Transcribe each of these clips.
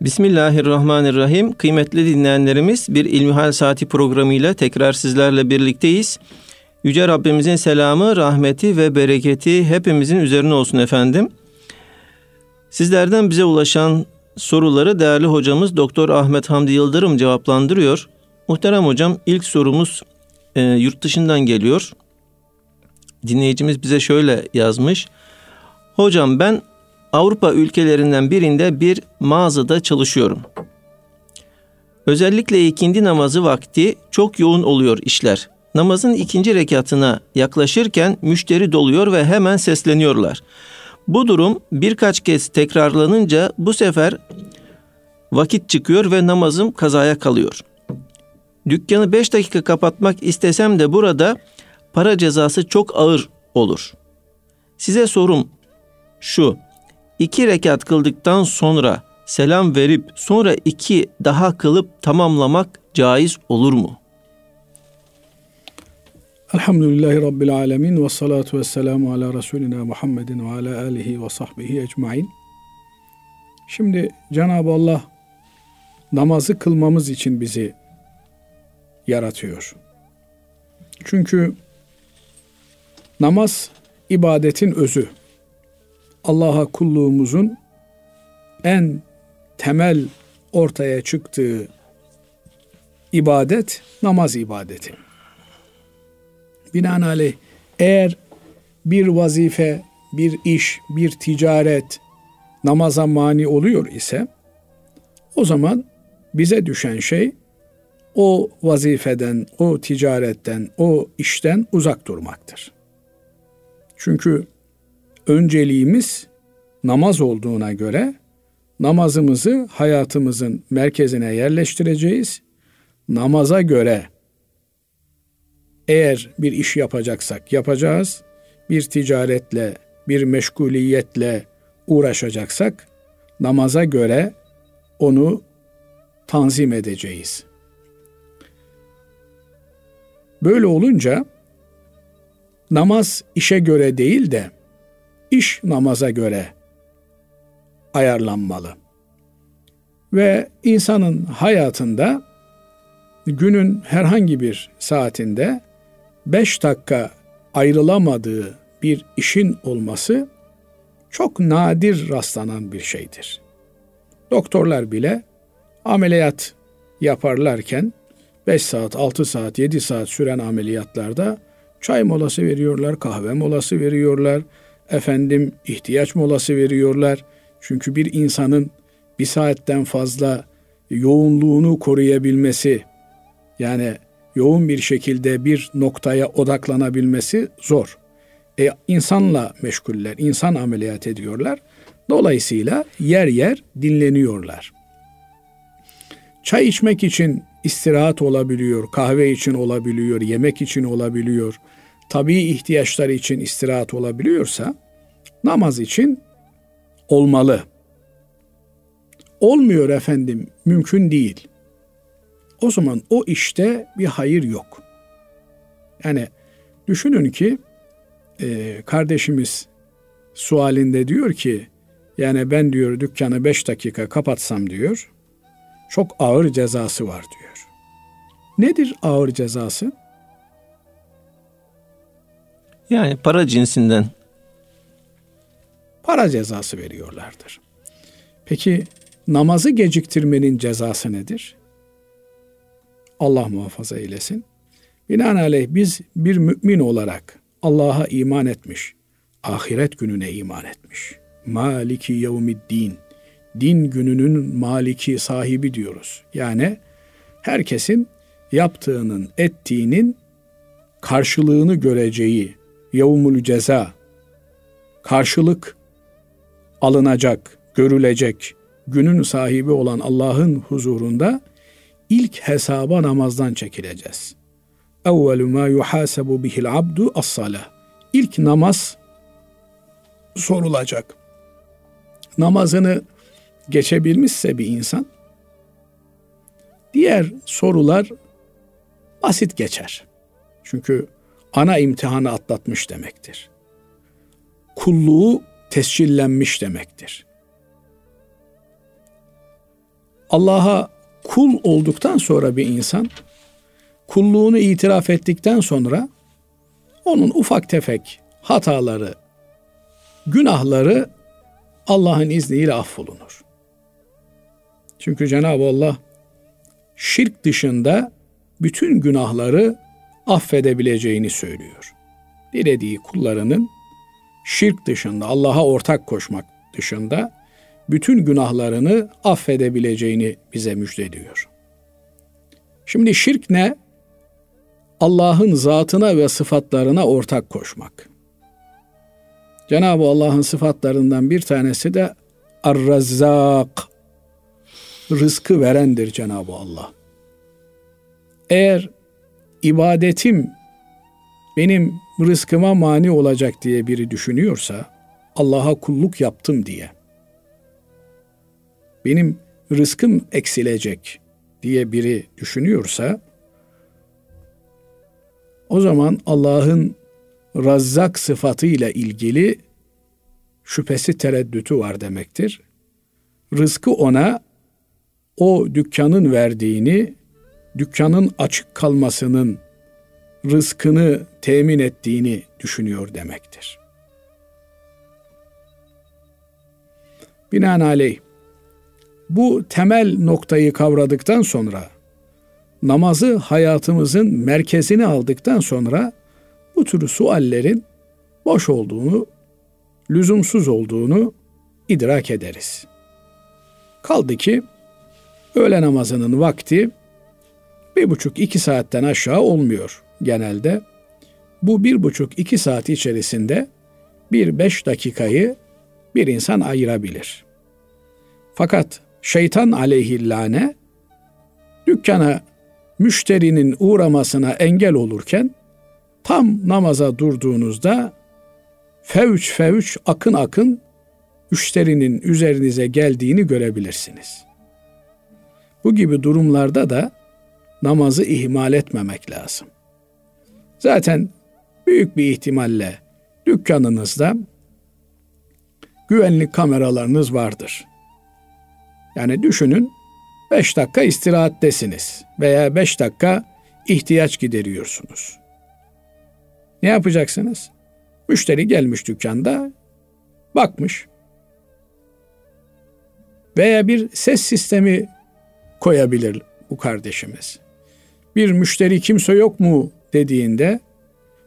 Bismillahirrahmanirrahim. Kıymetli dinleyenlerimiz bir İlmihal Saati programıyla tekrar sizlerle birlikteyiz. Yüce Rabbimizin selamı, rahmeti ve bereketi hepimizin üzerine olsun efendim. Sizlerden bize ulaşan soruları değerli hocamız Doktor Ahmet Hamdi Yıldırım cevaplandırıyor. Muhterem hocam ilk sorumuz e, yurt dışından geliyor. Dinleyicimiz bize şöyle yazmış. Hocam ben Avrupa ülkelerinden birinde bir mağazada çalışıyorum. Özellikle ikindi namazı vakti çok yoğun oluyor işler. Namazın ikinci rekatına yaklaşırken müşteri doluyor ve hemen sesleniyorlar. Bu durum birkaç kez tekrarlanınca bu sefer vakit çıkıyor ve namazım kazaya kalıyor. Dükkanı 5 dakika kapatmak istesem de burada para cezası çok ağır olur. Size sorum şu iki rekat kıldıktan sonra selam verip sonra iki daha kılıp tamamlamak caiz olur mu? Elhamdülillahi Rabbil Alemin ve salatu ve selamu ala Resulina Muhammedin ve ala alihi ve sahbihi ecmain. Şimdi Cenab-ı Allah namazı kılmamız için bizi yaratıyor. Çünkü namaz ibadetin özü. Allah'a kulluğumuzun en temel ortaya çıktığı ibadet namaz ibadeti. Binaenaleyh eğer bir vazife, bir iş, bir ticaret namaza mani oluyor ise o zaman bize düşen şey o vazifeden, o ticaretten, o işten uzak durmaktır. Çünkü önceliğimiz namaz olduğuna göre namazımızı hayatımızın merkezine yerleştireceğiz. Namaza göre eğer bir iş yapacaksak yapacağız. Bir ticaretle, bir meşguliyetle uğraşacaksak namaza göre onu tanzim edeceğiz. Böyle olunca namaz işe göre değil de iş namaza göre ayarlanmalı. Ve insanın hayatında günün herhangi bir saatinde beş dakika ayrılamadığı bir işin olması çok nadir rastlanan bir şeydir. Doktorlar bile ameliyat yaparlarken 5 saat, 6 saat, 7 saat süren ameliyatlarda çay molası veriyorlar, kahve molası veriyorlar, efendim ihtiyaç molası veriyorlar. Çünkü bir insanın bir saatten fazla yoğunluğunu koruyabilmesi yani yoğun bir şekilde bir noktaya odaklanabilmesi zor. E, insanla meşguller, insan ameliyat ediyorlar. Dolayısıyla yer yer dinleniyorlar. Çay içmek için istirahat olabiliyor, kahve için olabiliyor, yemek için olabiliyor, tabii ihtiyaçlar için istirahat olabiliyorsa namaz için olmalı. Olmuyor efendim, mümkün değil. O zaman o işte bir hayır yok. Yani düşünün ki e, kardeşimiz sualinde diyor ki yani ben diyor dükkanı beş dakika kapatsam diyor çok ağır cezası var diyor. Nedir ağır cezası? Yani para cinsinden. Para cezası veriyorlardır. Peki namazı geciktirmenin cezası nedir? Allah muhafaza eylesin. Binaenaleyh biz bir mümin olarak Allah'a iman etmiş, ahiret gününe iman etmiş. Maliki yevmiddin. Din gününün maliki sahibi diyoruz. Yani herkesin yaptığının, ettiğinin karşılığını göreceği yevmul ceza karşılık alınacak, görülecek günün sahibi olan Allah'ın huzurunda ilk hesaba namazdan çekileceğiz. Evvelu ma yuhasabu bihil abdu as-salah. İlk namaz sorulacak. Namazını geçebilmişse bir insan diğer sorular basit geçer. Çünkü ana imtihanı atlatmış demektir. Kulluğu tescillenmiş demektir. Allah'a kul olduktan sonra bir insan kulluğunu itiraf ettikten sonra onun ufak tefek hataları, günahları Allah'ın izniyle affolunur. Çünkü Cenab-ı Allah şirk dışında bütün günahları affedebileceğini söylüyor. Dilediği kullarının şirk dışında, Allah'a ortak koşmak dışında bütün günahlarını affedebileceğini bize müjdeliyor. Şimdi şirk ne? Allah'ın zatına ve sıfatlarına ortak koşmak. Cenab-ı Allah'ın sıfatlarından bir tanesi de Ar-Razzak. Rızkı verendir Cenab-ı Allah. Eğer ibadetim benim rızkıma mani olacak diye biri düşünüyorsa, Allah'a kulluk yaptım diye, benim rızkım eksilecek diye biri düşünüyorsa, o zaman Allah'ın Razzak sıfatıyla ilgili şüphesi tereddütü var demektir. Rızkı ona o dükkanın verdiğini, dükkanın açık kalmasının rızkını temin ettiğini düşünüyor demektir. Binaenaleyh bu temel noktayı kavradıktan sonra namazı hayatımızın merkezine aldıktan sonra bu tür suallerin boş olduğunu, lüzumsuz olduğunu idrak ederiz. Kaldı ki öğle namazının vakti bir buçuk iki saatten aşağı olmuyor genelde. Bu bir buçuk iki saat içerisinde bir beş dakikayı bir insan ayırabilir. Fakat şeytan aleyhillâne dükkana müşterinin uğramasına engel olurken tam namaza durduğunuzda fevç fevç akın akın müşterinin üzerinize geldiğini görebilirsiniz. Bu gibi durumlarda da namazı ihmal etmemek lazım. Zaten büyük bir ihtimalle dükkanınızda güvenlik kameralarınız vardır. Yani düşünün 5 dakika istirahattesiniz veya 5 dakika ihtiyaç gideriyorsunuz. Ne yapacaksınız? Müşteri gelmiş dükkanda bakmış. Veya bir ses sistemi koyabilir bu kardeşimiz. Bir müşteri kimse yok mu dediğinde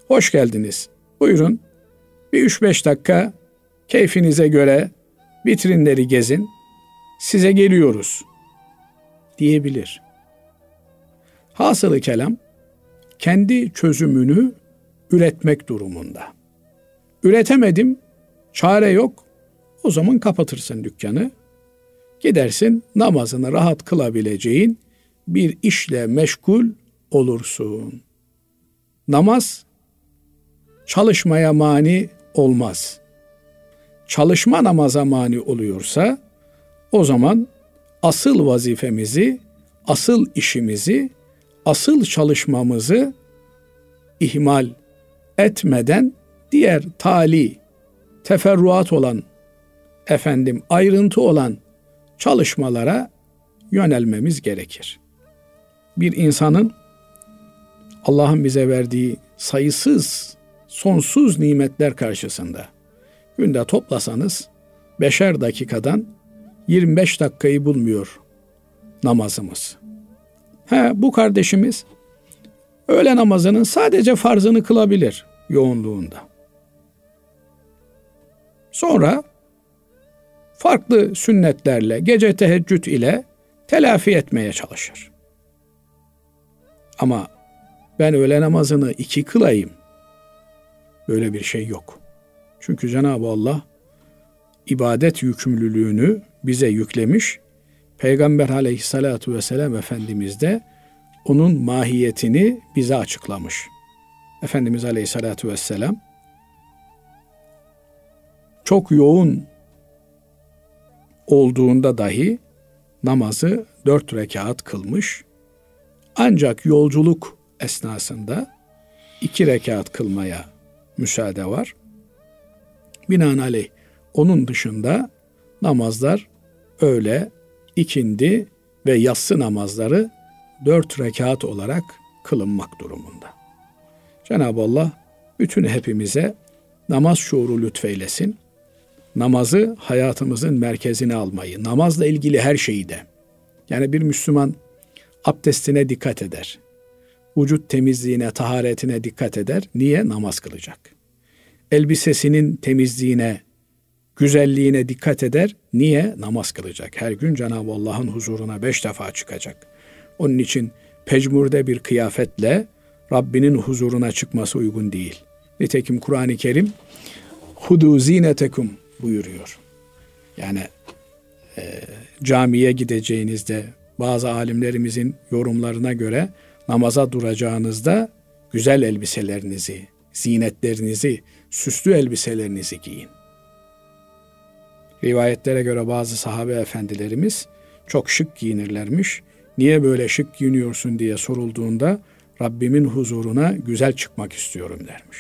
hoş geldiniz. Buyurun bir 3-5 dakika keyfinize göre vitrinleri gezin. Size geliyoruz diyebilir. Hasılı kelam kendi çözümünü üretmek durumunda. Üretemedim, çare yok. O zaman kapatırsın dükkanı. Gidersin namazını rahat kılabileceğin bir işle meşgul olursun. Namaz çalışmaya mani olmaz. Çalışma namaza mani oluyorsa o zaman asıl vazifemizi, asıl işimizi, asıl çalışmamızı ihmal etmeden diğer tali, teferruat olan, efendim ayrıntı olan çalışmalara yönelmemiz gerekir. Bir insanın Allah'ın bize verdiği sayısız, sonsuz nimetler karşısında günde toplasanız beşer dakikadan 25 dakikayı bulmuyor namazımız. He, bu kardeşimiz öğle namazının sadece farzını kılabilir yoğunluğunda. Sonra farklı sünnetlerle, gece teheccüd ile telafi etmeye çalışır. Ama ben öğle namazını iki kılayım. Böyle bir şey yok. Çünkü Cenab-ı Allah ibadet yükümlülüğünü bize yüklemiş. Peygamber aleyhissalatu vesselam Efendimiz de onun mahiyetini bize açıklamış. Efendimiz aleyhissalatu vesselam çok yoğun olduğunda dahi namazı dört rekat kılmış. Ancak yolculuk esnasında iki rekat kılmaya müsaade var. Binaenaleyh onun dışında namazlar öğle, ikindi, ve yatsı namazları dört rekat olarak kılınmak durumunda. Cenab-ı Allah bütün hepimize namaz şuuru lütfeylesin. Namazı hayatımızın merkezine almayı, namazla ilgili her şeyi de. Yani bir Müslüman abdestine dikkat eder. Vücut temizliğine, taharetine dikkat eder. Niye? Namaz kılacak. Elbisesinin temizliğine, güzelliğine dikkat eder. Niye? Namaz kılacak. Her gün Cenab-ı Allah'ın huzuruna beş defa çıkacak. Onun için pecmurde bir kıyafetle Rabbinin huzuruna çıkması uygun değil. Nitekim Kur'an-ı Kerim hudu zinetekum buyuruyor. Yani e, camiye gideceğinizde bazı alimlerimizin yorumlarına göre namaza duracağınızda güzel elbiselerinizi, zinetlerinizi, süslü elbiselerinizi giyin. Rivayetlere göre bazı sahabe efendilerimiz çok şık giyinirlermiş. Niye böyle şık giyiniyorsun diye sorulduğunda Rabbimin huzuruna güzel çıkmak istiyorum dermiş.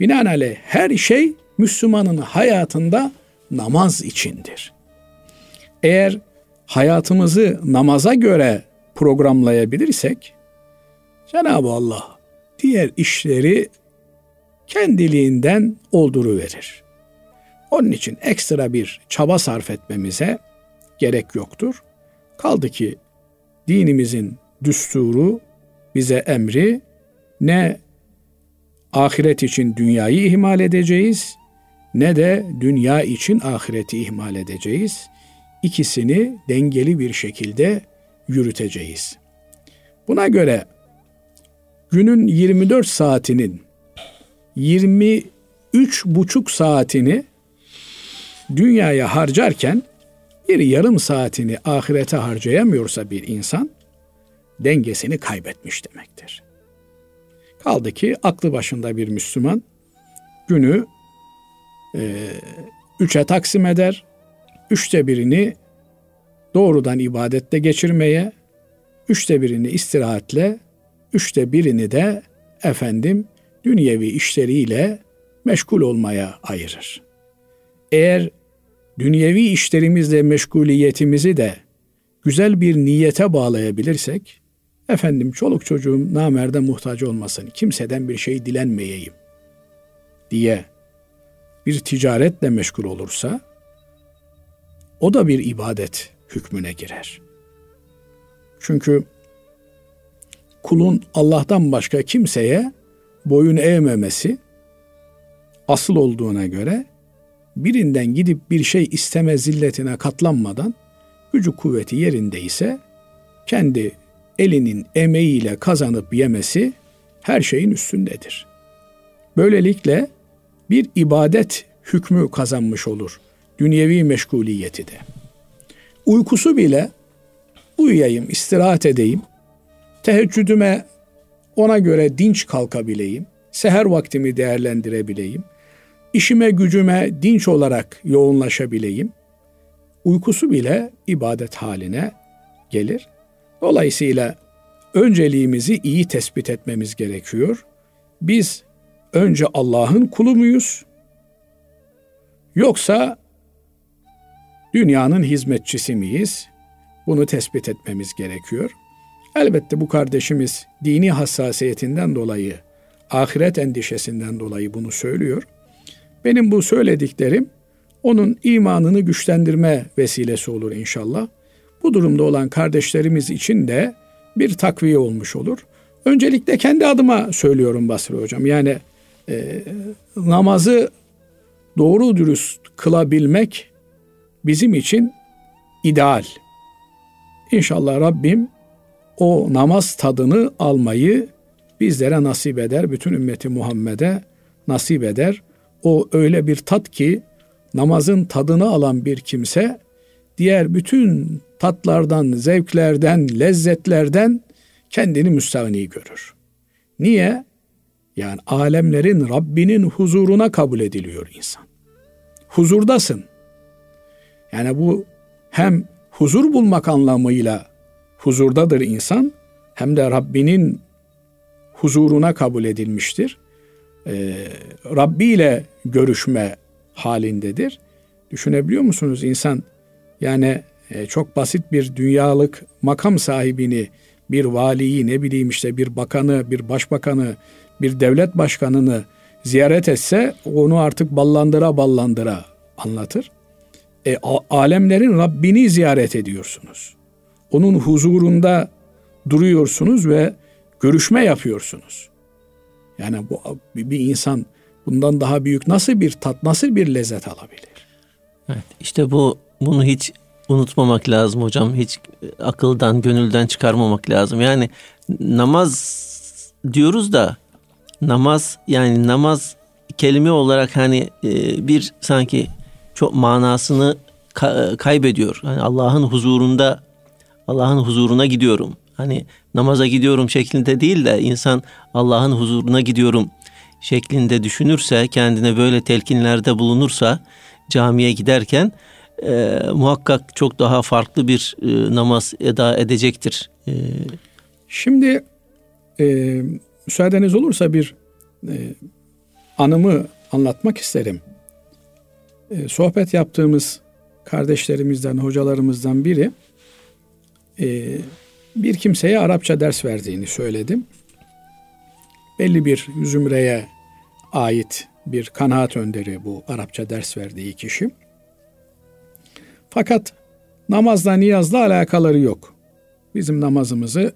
Binaenaleyh her şey Müslümanın hayatında namaz içindir. Eğer hayatımızı namaza göre programlayabilirsek Cenab-ı Allah diğer işleri kendiliğinden olduruverir. Onun için ekstra bir çaba sarf etmemize gerek yoktur. Kaldı ki dinimizin düsturu bize emri ne ahiret için dünyayı ihmal edeceğiz ne de dünya için ahireti ihmal edeceğiz. İkisini dengeli bir şekilde yürüteceğiz. Buna göre günün 24 saatinin 23 buçuk saatini dünyaya harcarken bir yarım saatini ahirete harcayamıyorsa bir insan dengesini kaybetmiş demektir. Kaldı ki aklı başında bir Müslüman günü e, üçe taksim eder. Üçte birini doğrudan ibadette geçirmeye, üçte birini istirahatle, üçte birini de efendim dünyevi işleriyle meşgul olmaya ayırır. Eğer dünyevi işlerimizle meşguliyetimizi de güzel bir niyete bağlayabilirsek, efendim çoluk çocuğum namerde muhtaç olmasın, kimseden bir şey dilenmeyeyim diye bir ticaretle meşgul olursa, o da bir ibadet hükmüne girer. Çünkü kulun Allah'tan başka kimseye boyun eğmemesi asıl olduğuna göre birinden gidip bir şey isteme zilletine katlanmadan gücü kuvveti yerindeyse kendi elinin emeğiyle kazanıp yemesi her şeyin üstündedir. Böylelikle bir ibadet hükmü kazanmış olur dünyevi meşguliyeti de. Uykusu bile uyuyayım, istirahat edeyim, teheccüdüme ona göre dinç kalkabileyim, seher vaktimi değerlendirebileyim, işime gücüme dinç olarak yoğunlaşabileyim, uykusu bile ibadet haline gelir. Dolayısıyla önceliğimizi iyi tespit etmemiz gerekiyor. Biz önce Allah'ın kulu muyuz? Yoksa dünyanın hizmetçisi miyiz? Bunu tespit etmemiz gerekiyor. Elbette bu kardeşimiz dini hassasiyetinden dolayı, ahiret endişesinden dolayı bunu söylüyor. Benim bu söylediklerim onun imanını güçlendirme vesilesi olur inşallah. Bu durumda olan kardeşlerimiz için de bir takviye olmuş olur. Öncelikle kendi adıma söylüyorum Basri Hocam. Yani e, namazı doğru dürüst kılabilmek bizim için ideal. İnşallah Rabbim o namaz tadını almayı bizlere nasip eder. Bütün ümmeti Muhammed'e nasip eder. O öyle bir tat ki namazın tadını alan bir kimse diğer bütün tatlardan, zevklerden, lezzetlerden kendini müstahni görür. Niye? Yani alemlerin Rabbinin huzuruna kabul ediliyor insan. Huzurdasın. Yani bu hem huzur bulmak anlamıyla huzurdadır insan hem de Rabbinin huzuruna kabul edilmiştir. Ee, Rabbi ile görüşme halindedir. Düşünebiliyor musunuz insan yani e, çok basit bir dünyalık makam sahibini, bir valiyi, ne bileyim işte bir bakanı, bir başbakanı, bir devlet başkanını ziyaret etse onu artık ballandıra ballandıra anlatır. E, alemlerin Rabbini ziyaret ediyorsunuz. Onun huzurunda duruyorsunuz ve görüşme yapıyorsunuz. Yani bu bir insan bundan daha büyük nasıl bir tat, nasıl bir lezzet alabilir? Evet, işte bu bunu hiç unutmamak lazım hocam. Hiç akıldan, gönülden çıkarmamak lazım. Yani namaz diyoruz da namaz yani namaz kelime olarak hani e, bir sanki çok manasını kaybediyor. Yani Allah'ın huzurunda Allah'ın huzuruna gidiyorum. Hani namaza gidiyorum şeklinde değil de insan Allah'ın huzuruna gidiyorum şeklinde düşünürse, kendine böyle telkinlerde bulunursa camiye giderken e, muhakkak çok daha farklı bir e, namaz eda edecektir. E, Şimdi e, müsaadeniz olursa bir e, anımı anlatmak isterim. E, sohbet yaptığımız kardeşlerimizden, hocalarımızdan biri e, bir kimseye Arapça ders verdiğini söyledim. Belli bir zümreye ait bir kanaat önderi bu Arapça ders verdiği kişi. Fakat namazla niyazla alakaları yok. Bizim namazımızı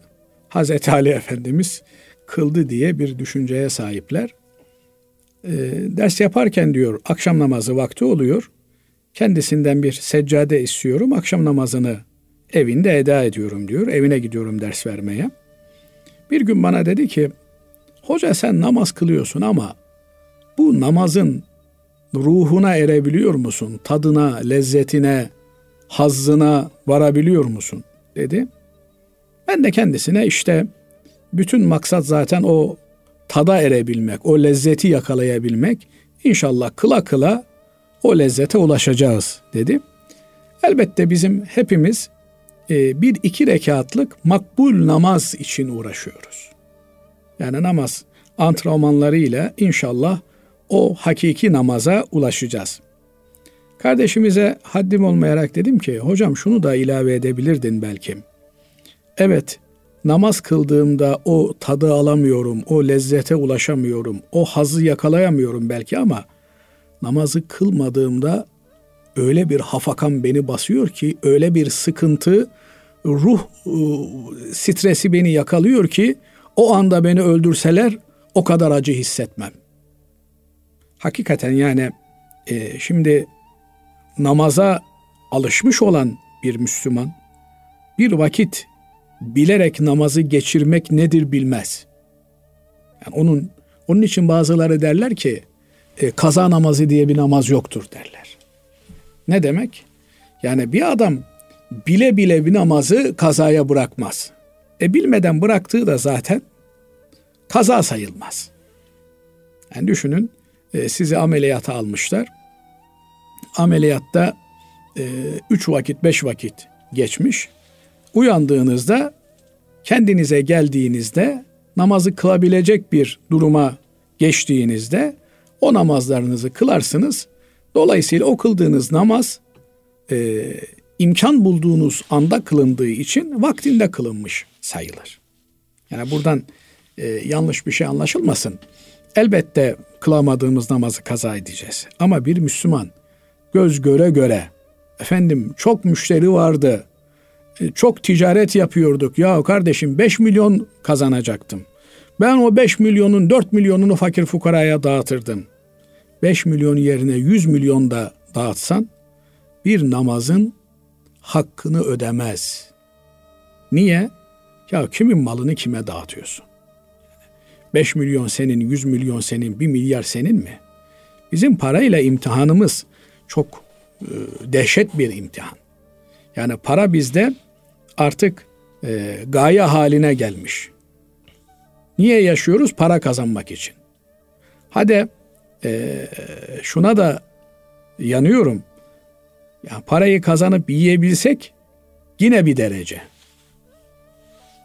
Hazreti Ali Efendimiz kıldı diye bir düşünceye sahipler. E, ders yaparken diyor akşam namazı vakti oluyor. Kendisinden bir seccade istiyorum. Akşam namazını evinde eda ediyorum diyor. Evine gidiyorum ders vermeye. Bir gün bana dedi ki hoca sen namaz kılıyorsun ama bu namazın ruhuna erebiliyor musun? Tadına, lezzetine, hazzına varabiliyor musun? dedi. Ben de kendisine işte bütün maksat zaten o tada erebilmek, o lezzeti yakalayabilmek. İnşallah kıla kıla o lezzete ulaşacağız dedi. Elbette bizim hepimiz e, bir iki rekatlık makbul namaz için uğraşıyoruz. Yani namaz antrenmanlarıyla inşallah o hakiki namaza ulaşacağız. Kardeşimize haddim olmayarak dedim ki hocam şunu da ilave edebilirdin belki. Evet namaz kıldığımda o tadı alamıyorum, o lezzete ulaşamıyorum, o hazı yakalayamıyorum belki ama namazı kılmadığımda öyle bir hafakan beni basıyor ki, öyle bir sıkıntı, ruh ıı, stresi beni yakalıyor ki o anda beni öldürseler o kadar acı hissetmem. Hakikaten yani e, şimdi namaza alışmış olan bir Müslüman bir vakit bilerek namazı geçirmek nedir bilmez. Yani onun onun için bazıları derler ki e, kaza namazı diye bir namaz yoktur derler. Ne demek? Yani bir adam bile bile bir namazı kazaya bırakmaz. E bilmeden bıraktığı da zaten kaza sayılmaz. Yani düşünün e, sizi ameliyata almışlar. Ameliyatta e, üç vakit beş vakit geçmiş. Uyandığınızda kendinize geldiğinizde namazı kılabilecek bir duruma geçtiğinizde o namazlarınızı kılarsınız. Dolayısıyla o kıldığınız namaz e, imkan bulduğunuz anda kılındığı için vaktinde kılınmış sayılır. Yani buradan e, yanlış bir şey anlaşılmasın. Elbette kılamadığımız namazı kaza edeceğiz. Ama bir Müslüman göz göre göre efendim çok müşteri vardı. E, çok ticaret yapıyorduk. Ya kardeşim 5 milyon kazanacaktım. Ben o 5 milyonun 4 milyonunu fakir fukaraya dağıtırdım. 5 milyon yerine 100 milyon da dağıtsan bir namazın hakkını ödemez. Niye? Ya kimin malını kime dağıtıyorsun? 5 milyon senin, 100 milyon senin, 1 milyar senin mi? Bizim parayla imtihanımız çok e, dehşet bir imtihan. Yani para bizde artık e, gaye haline gelmiş. Niye yaşıyoruz? Para kazanmak için. Hadi e, şuna da yanıyorum. Yani parayı kazanıp yiyebilsek yine bir derece.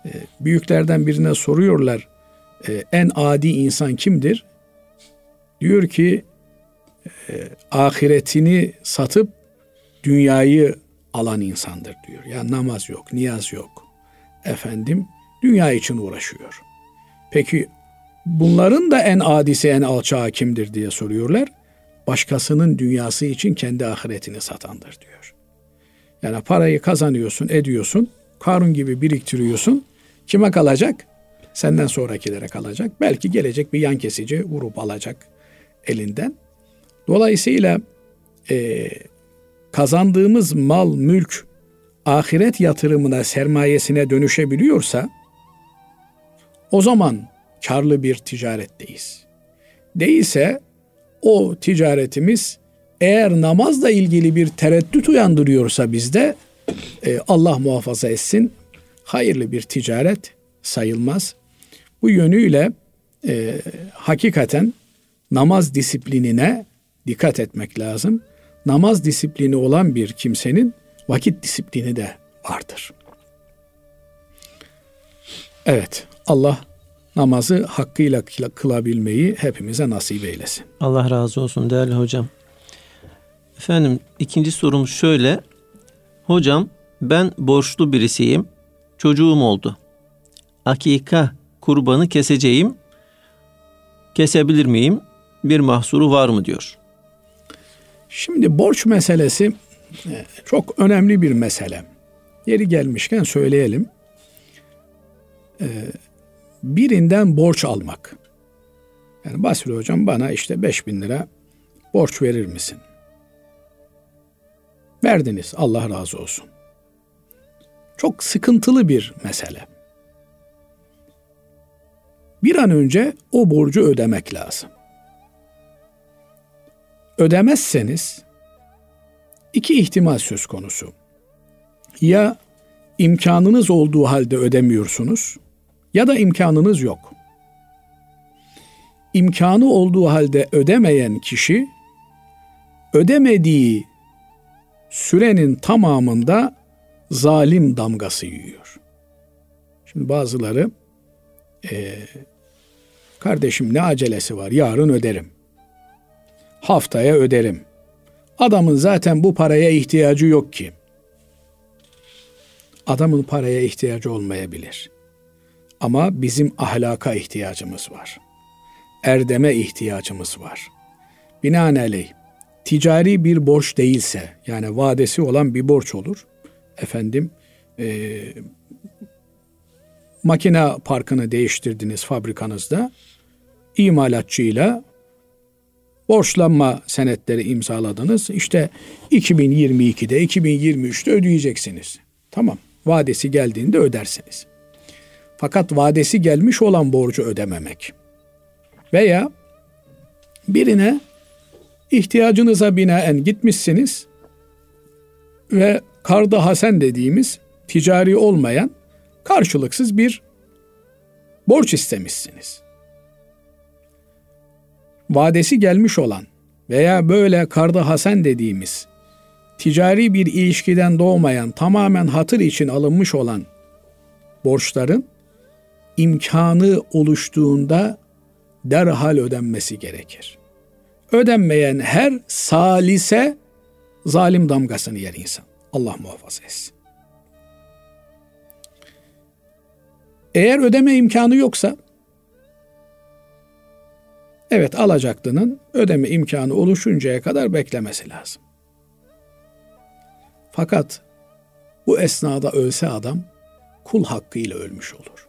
E, büyüklerden birine soruyorlar e, en adi insan kimdir? Diyor ki e, ahiretini satıp dünyayı alan insandır diyor. Ya namaz yok, niyaz yok. Efendim dünya için uğraşıyor. Peki bunların da en adisi, en alçağı kimdir diye soruyorlar. Başkasının dünyası için kendi ahiretini satandır diyor. Yani parayı kazanıyorsun, ediyorsun. Karun gibi biriktiriyorsun. Kime kalacak? Senden sonrakilere kalacak. Belki gelecek bir yan kesici vurup alacak elinden. Dolayısıyla e, kazandığımız mal, mülk, ahiret yatırımına, sermayesine dönüşebiliyorsa o zaman karlı bir ticaretteyiz. Değilse o ticaretimiz eğer namazla ilgili bir tereddüt uyandırıyorsa bizde e, Allah muhafaza etsin hayırlı bir ticaret sayılmaz. Bu yönüyle e, hakikaten namaz disiplinine dikkat etmek lazım. Namaz disiplini olan bir kimsenin vakit disiplini de vardır. Evet, Allah namazı hakkıyla kılabilmeyi hepimize nasip eylesin. Allah razı olsun değerli hocam. Efendim ikinci sorum şöyle. Hocam ben borçlu birisiyim. Çocuğum oldu. Akika kurbanı keseceğim. Kesebilir miyim? Bir mahsuru var mı diyor. Şimdi borç meselesi e, çok önemli bir mesele. Yeri gelmişken söyleyelim. E, birinden borç almak. Yani Basri hocam bana işte 5 bin lira borç verir misin? Verdiniz Allah razı olsun. Çok sıkıntılı bir mesele. Bir an önce o borcu ödemek lazım. Ödemezseniz iki ihtimal söz konusu. Ya imkanınız olduğu halde ödemiyorsunuz ya da imkanınız yok. İmkanı olduğu halde ödemeyen kişi ödemediği sürenin tamamında zalim damgası yiyor. Şimdi bazıları e, kardeşim ne acelesi var yarın öderim. Haftaya öderim. Adamın zaten bu paraya ihtiyacı yok ki. Adamın paraya ihtiyacı olmayabilir. Ama bizim ahlaka ihtiyacımız var. Erdeme ihtiyacımız var. Binaenaleyh ticari bir borç değilse yani vadesi olan bir borç olur. Efendim e, makine parkını değiştirdiniz fabrikanızda. İmalatçıyla borçlanma senetleri imzaladınız. İşte 2022'de 2023'te ödeyeceksiniz. Tamam. Vadesi geldiğinde ödersiniz. Fakat vadesi gelmiş olan borcu ödememek veya birine ihtiyacınıza binaen gitmişsiniz ve karda hasen dediğimiz ticari olmayan karşılıksız bir borç istemişsiniz. Vadesi gelmiş olan veya böyle karda hasen dediğimiz ticari bir ilişkiden doğmayan tamamen hatır için alınmış olan borçların imkanı oluştuğunda derhal ödenmesi gerekir. Ödenmeyen her salise zalim damgasını yer insan. Allah muhafaza etsin. Eğer ödeme imkanı yoksa evet alacaklının ödeme imkanı oluşuncaya kadar beklemesi lazım. Fakat bu esnada ölse adam kul hakkıyla ölmüş olur.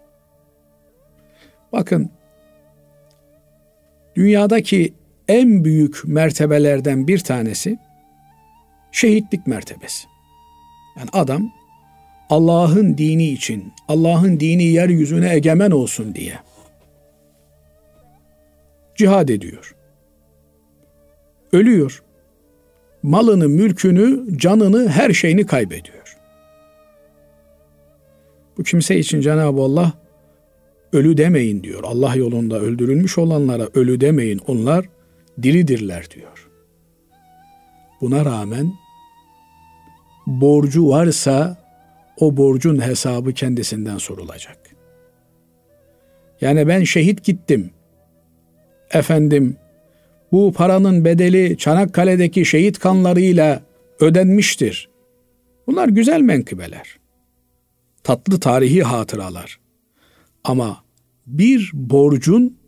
Bakın dünyadaki en büyük mertebelerden bir tanesi şehitlik mertebesi. Yani adam Allah'ın dini için, Allah'ın dini yeryüzüne egemen olsun diye cihad ediyor. Ölüyor. Malını, mülkünü, canını, her şeyini kaybediyor. Bu kimse için Cenab-ı Allah ölü demeyin diyor. Allah yolunda öldürülmüş olanlara ölü demeyin. Onlar diridirler diyor. Buna rağmen borcu varsa o borcun hesabı kendisinden sorulacak. Yani ben şehit gittim. Efendim bu paranın bedeli Çanakkale'deki şehit kanlarıyla ödenmiştir. Bunlar güzel menkıbeler. Tatlı tarihi hatıralar. Ama bir borcun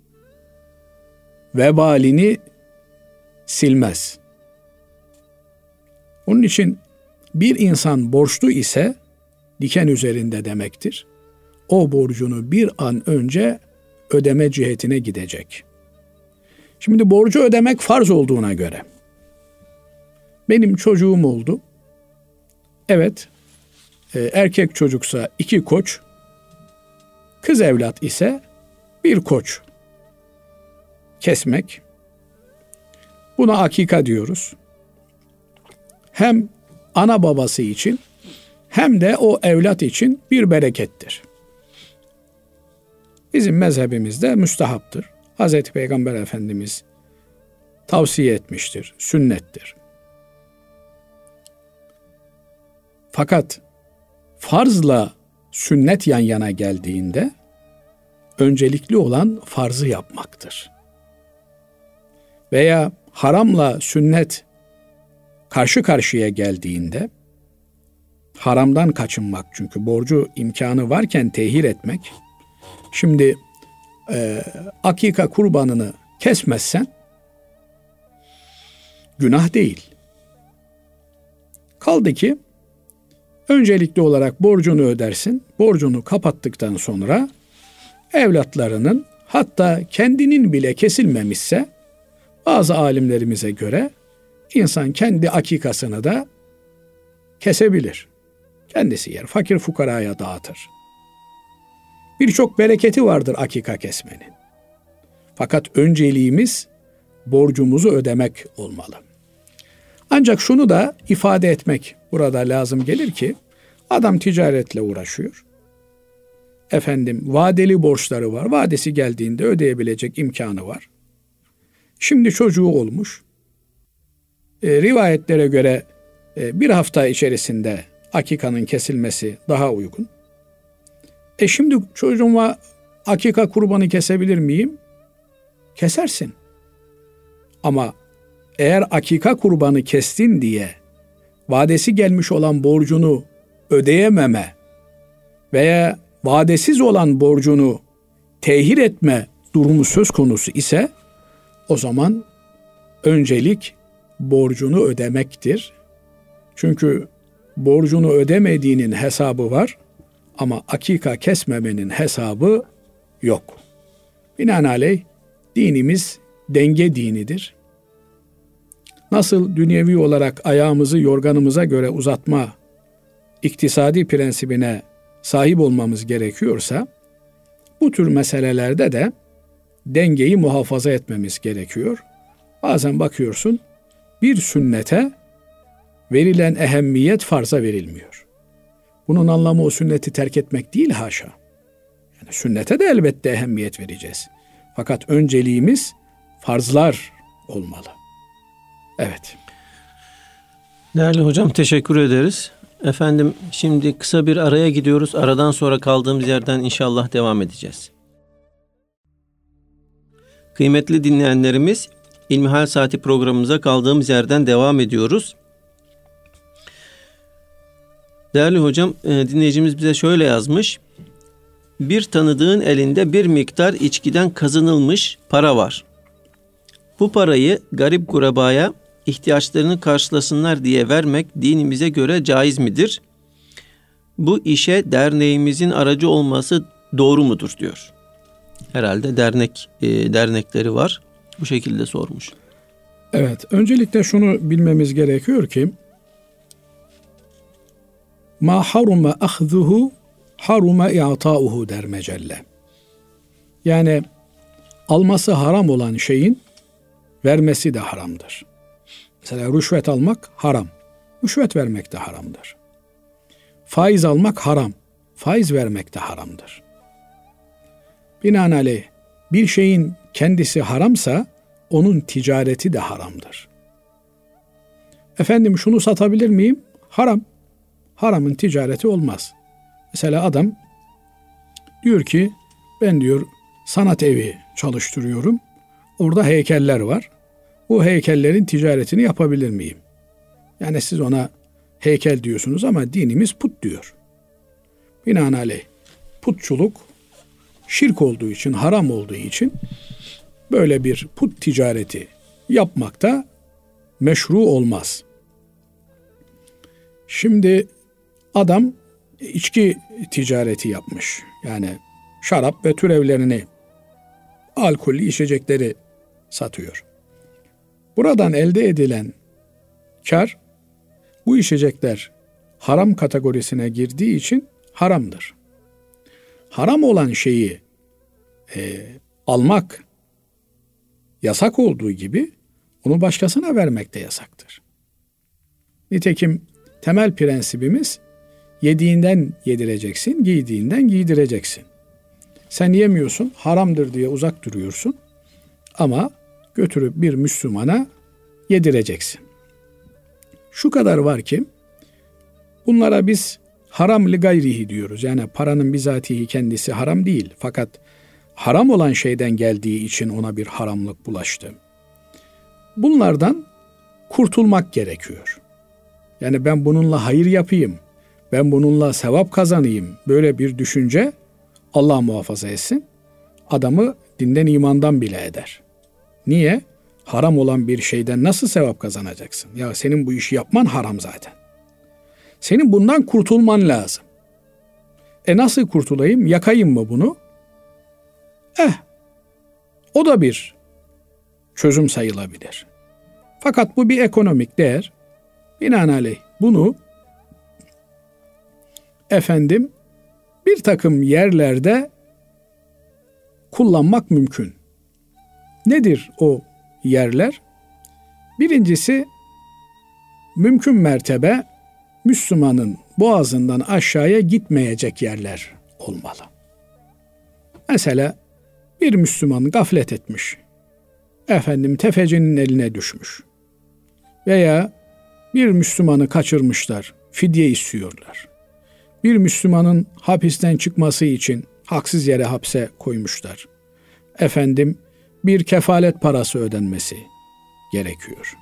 vebalini silmez. Onun için bir insan borçlu ise diken üzerinde demektir. O borcunu bir an önce ödeme cihetine gidecek. Şimdi borcu ödemek farz olduğuna göre benim çocuğum oldu. Evet, e, erkek çocuksa iki koç, kız evlat ise bir koç kesmek. Buna akika diyoruz. Hem ana babası için hem de o evlat için bir berekettir. Bizim mezhebimizde müstahaptır. Hz. Peygamber Efendimiz tavsiye etmiştir, sünnettir. Fakat farzla sünnet yan yana geldiğinde öncelikli olan farzı yapmaktır. Veya haramla sünnet karşı karşıya geldiğinde haramdan kaçınmak çünkü borcu imkanı varken tehir etmek. Şimdi e, akika kurbanını kesmezsen günah değil. Kaldı ki öncelikli olarak borcunu ödersin. Borcunu kapattıktan sonra evlatlarının hatta kendinin bile kesilmemişse bazı alimlerimize göre insan kendi akikasını da kesebilir. Kendisi yer. Fakir fukaraya dağıtır. Birçok bereketi vardır akika kesmenin. Fakat önceliğimiz borcumuzu ödemek olmalı. Ancak şunu da ifade etmek burada lazım gelir ki adam ticaretle uğraşıyor. Efendim vadeli borçları var. Vadesi geldiğinde ödeyebilecek imkanı var. Şimdi çocuğu olmuş. E, rivayetlere göre e, bir hafta içerisinde akikanın kesilmesi daha uygun. E şimdi çocuğuma akika kurbanı kesebilir miyim? Kesersin. Ama eğer akika kurbanı kestin diye vadesi gelmiş olan borcunu ödeyememe veya vadesiz olan borcunu tehir etme durumu söz konusu ise o zaman öncelik borcunu ödemektir. Çünkü borcunu ödemediğinin hesabı var ama akika kesmemenin hesabı yok. Binaenaleyh dinimiz denge dinidir. Nasıl dünyevi olarak ayağımızı yorganımıza göre uzatma iktisadi prensibine sahip olmamız gerekiyorsa bu tür meselelerde de dengeyi muhafaza etmemiz gerekiyor. Bazen bakıyorsun bir sünnete verilen ehemmiyet farza verilmiyor. Bunun anlamı o sünneti terk etmek değil haşa. Yani sünnete de elbette ehemmiyet vereceğiz. Fakat önceliğimiz farzlar olmalı. Evet. Değerli hocam teşekkür ederiz. Efendim şimdi kısa bir araya gidiyoruz. Aradan sonra kaldığımız yerden inşallah devam edeceğiz. Kıymetli dinleyenlerimiz İlmihal Saati programımıza kaldığımız yerden devam ediyoruz. Değerli hocam e, dinleyicimiz bize şöyle yazmış. Bir tanıdığın elinde bir miktar içkiden kazanılmış para var. Bu parayı garip kurabaya ihtiyaçlarını karşılasınlar diye vermek dinimize göre caiz midir? Bu işe derneğimizin aracı olması doğru mudur diyor. Herhalde dernek e, dernekleri var. Bu şekilde sormuş. Evet, öncelikle şunu bilmemiz gerekiyor ki ma haruma ahzuhu haruma i'ta'uhu der mecelle. Yani alması haram olan şeyin vermesi de haramdır. Mesela rüşvet almak haram. Rüşvet vermek de haramdır. Faiz almak haram. Faiz vermek de haramdır. Binaenaleyh bir şeyin kendisi haramsa onun ticareti de haramdır. Efendim şunu satabilir miyim? Haram. Haramın ticareti olmaz. Mesela adam diyor ki ben diyor sanat evi çalıştırıyorum. Orada heykeller var. Bu heykellerin ticaretini yapabilir miyim? Yani siz ona heykel diyorsunuz ama dinimiz put diyor. Binaenaleyh putçuluk şirk olduğu için, haram olduğu için böyle bir put ticareti yapmakta meşru olmaz. Şimdi adam içki ticareti yapmış. Yani şarap ve türevlerini, alkollü içecekleri satıyor. Buradan elde edilen kar bu içecekler haram kategorisine girdiği için haramdır. Haram olan şeyi e, almak yasak olduğu gibi onu başkasına vermek de yasaktır. Nitekim temel prensibimiz yediğinden yedireceksin, giydiğinden giydireceksin. Sen yemiyorsun, haramdır diye uzak duruyorsun ama götürüp bir Müslümana yedireceksin. Şu kadar var ki bunlara biz haram li gayrihi diyoruz. Yani paranın bizatihi kendisi haram değil. Fakat haram olan şeyden geldiği için ona bir haramlık bulaştı. Bunlardan kurtulmak gerekiyor. Yani ben bununla hayır yapayım, ben bununla sevap kazanayım. Böyle bir düşünce Allah muhafaza etsin. Adamı dinden imandan bile eder. Niye? Haram olan bir şeyden nasıl sevap kazanacaksın? Ya senin bu işi yapman haram zaten. Senin bundan kurtulman lazım. E nasıl kurtulayım? Yakayım mı bunu? Eh, o da bir çözüm sayılabilir. Fakat bu bir ekonomik değer. Binaenaleyh bunu efendim bir takım yerlerde kullanmak mümkün. Nedir o yerler? Birincisi mümkün mertebe Müslümanın boğazından aşağıya gitmeyecek yerler olmalı. Mesela bir Müslüman gaflet etmiş. Efendim tefecinin eline düşmüş. Veya bir Müslümanı kaçırmışlar, fidye istiyorlar. Bir Müslümanın hapisten çıkması için haksız yere hapse koymuşlar. Efendim bir kefalet parası ödenmesi gerekiyor.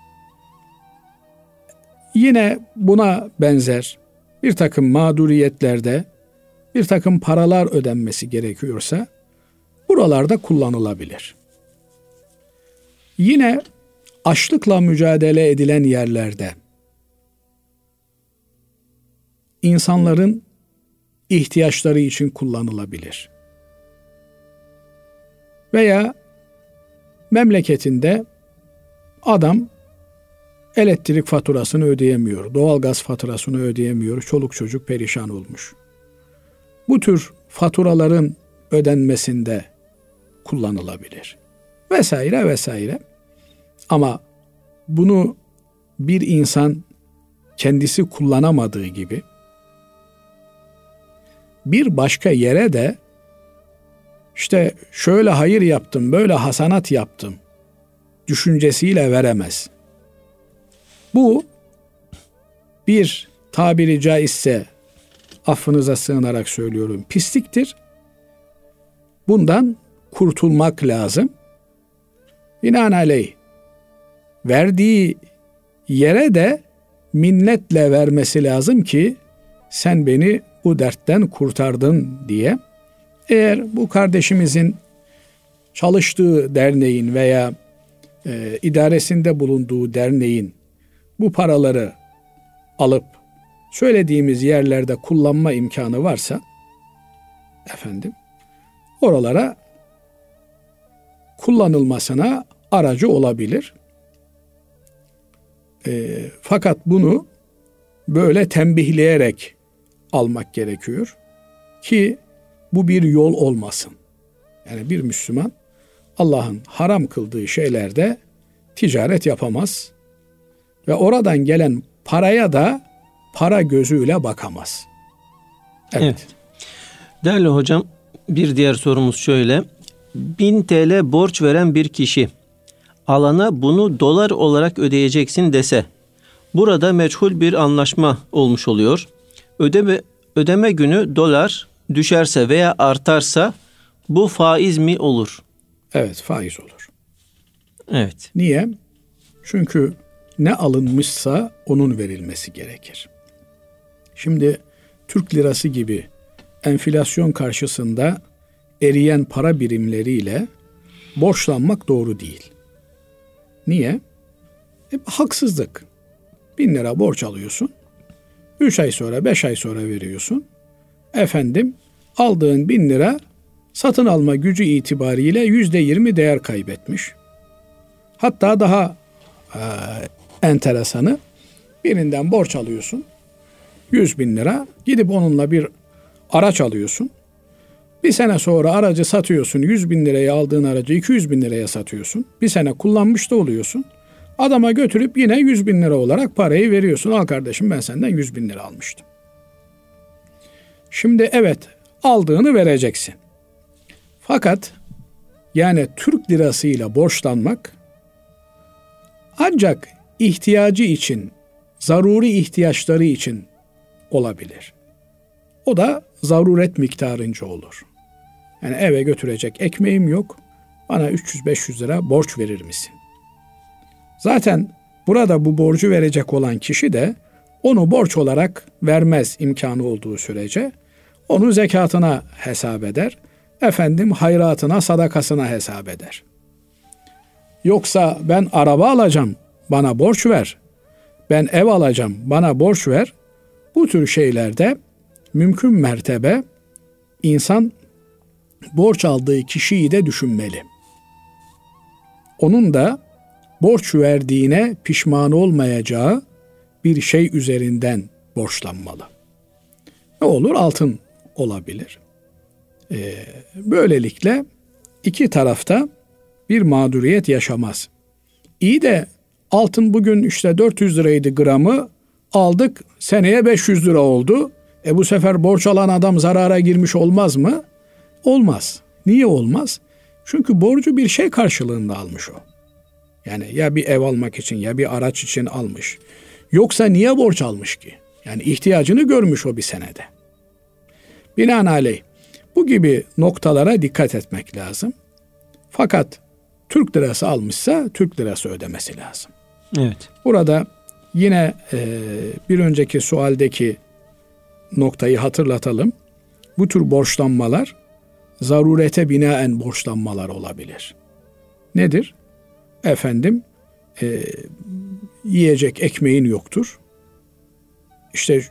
Yine buna benzer bir takım mağduriyetlerde bir takım paralar ödenmesi gerekiyorsa buralarda kullanılabilir. Yine açlıkla mücadele edilen yerlerde insanların ihtiyaçları için kullanılabilir. Veya memleketinde adam elektrik faturasını ödeyemiyor, doğalgaz faturasını ödeyemiyor, çoluk çocuk perişan olmuş. Bu tür faturaların ödenmesinde kullanılabilir. Vesaire vesaire. Ama bunu bir insan kendisi kullanamadığı gibi bir başka yere de işte şöyle hayır yaptım, böyle hasanat yaptım düşüncesiyle veremez. Bu bir tabiri caizse affınıza sığınarak söylüyorum pisliktir. Bundan kurtulmak lazım. Binaenaleyh verdiği yere de minnetle vermesi lazım ki sen beni bu dertten kurtardın diye. Eğer bu kardeşimizin çalıştığı derneğin veya e, idaresinde bulunduğu derneğin bu paraları alıp söylediğimiz yerlerde kullanma imkanı varsa efendim oralara kullanılmasına aracı olabilir. E, fakat bunu böyle tembihleyerek almak gerekiyor ki bu bir yol olmasın. Yani bir Müslüman Allah'ın haram kıldığı şeylerde ticaret yapamaz ve oradan gelen paraya da para gözüyle bakamaz. Evet. evet. Değerli hocam bir diğer sorumuz şöyle. 1000 TL borç veren bir kişi alana bunu dolar olarak ödeyeceksin dese burada meçhul bir anlaşma olmuş oluyor. Ödeme ödeme günü dolar düşerse veya artarsa bu faiz mi olur? Evet, faiz olur. Evet. Niye? Çünkü ne alınmışsa onun verilmesi gerekir. Şimdi Türk lirası gibi enflasyon karşısında eriyen para birimleriyle borçlanmak doğru değil. Niye? E, haksızlık. Bin lira borç alıyorsun. Üç ay sonra, beş ay sonra veriyorsun. Efendim aldığın bin lira satın alma gücü itibariyle yüzde yirmi değer kaybetmiş. Hatta daha e, enteresanı birinden borç alıyorsun. yüz bin lira gidip onunla bir araç alıyorsun. Bir sene sonra aracı satıyorsun. 100 bin liraya aldığın aracı 200 bin liraya satıyorsun. Bir sene kullanmış da oluyorsun. Adama götürüp yine 100 bin lira olarak parayı veriyorsun. Al kardeşim ben senden 100 bin lira almıştım. Şimdi evet aldığını vereceksin. Fakat yani Türk lirasıyla borçlanmak ancak ihtiyacı için, zaruri ihtiyaçları için olabilir. O da zaruret miktarınca olur. Yani eve götürecek ekmeğim yok. Bana 300-500 lira borç verir misin? Zaten burada bu borcu verecek olan kişi de onu borç olarak vermez imkanı olduğu sürece. Onu zekatına hesap eder. Efendim hayratına, sadakasına hesap eder. Yoksa ben araba alacağım, bana borç ver. Ben ev alacağım, bana borç ver. Bu tür şeylerde mümkün mertebe insan borç aldığı kişiyi de düşünmeli. Onun da borç verdiğine pişman olmayacağı bir şey üzerinden borçlanmalı. Ne olur? Altın olabilir. Ee, böylelikle iki tarafta bir mağduriyet yaşamaz. İyi de altın bugün işte 400 liraydı gramı aldık seneye 500 lira oldu. E bu sefer borç alan adam zarara girmiş olmaz mı? Olmaz. Niye olmaz? Çünkü borcu bir şey karşılığında almış o. Yani ya bir ev almak için ya bir araç için almış. Yoksa niye borç almış ki? Yani ihtiyacını görmüş o bir senede. Binaenaleyh bu gibi noktalara dikkat etmek lazım. Fakat Türk lirası almışsa Türk lirası ödemesi lazım. Evet. Burada yine e, bir önceki sualdeki noktayı hatırlatalım. Bu tür borçlanmalar zarurete binaen borçlanmalar olabilir. Nedir? Efendim e, yiyecek ekmeğin yoktur. İşte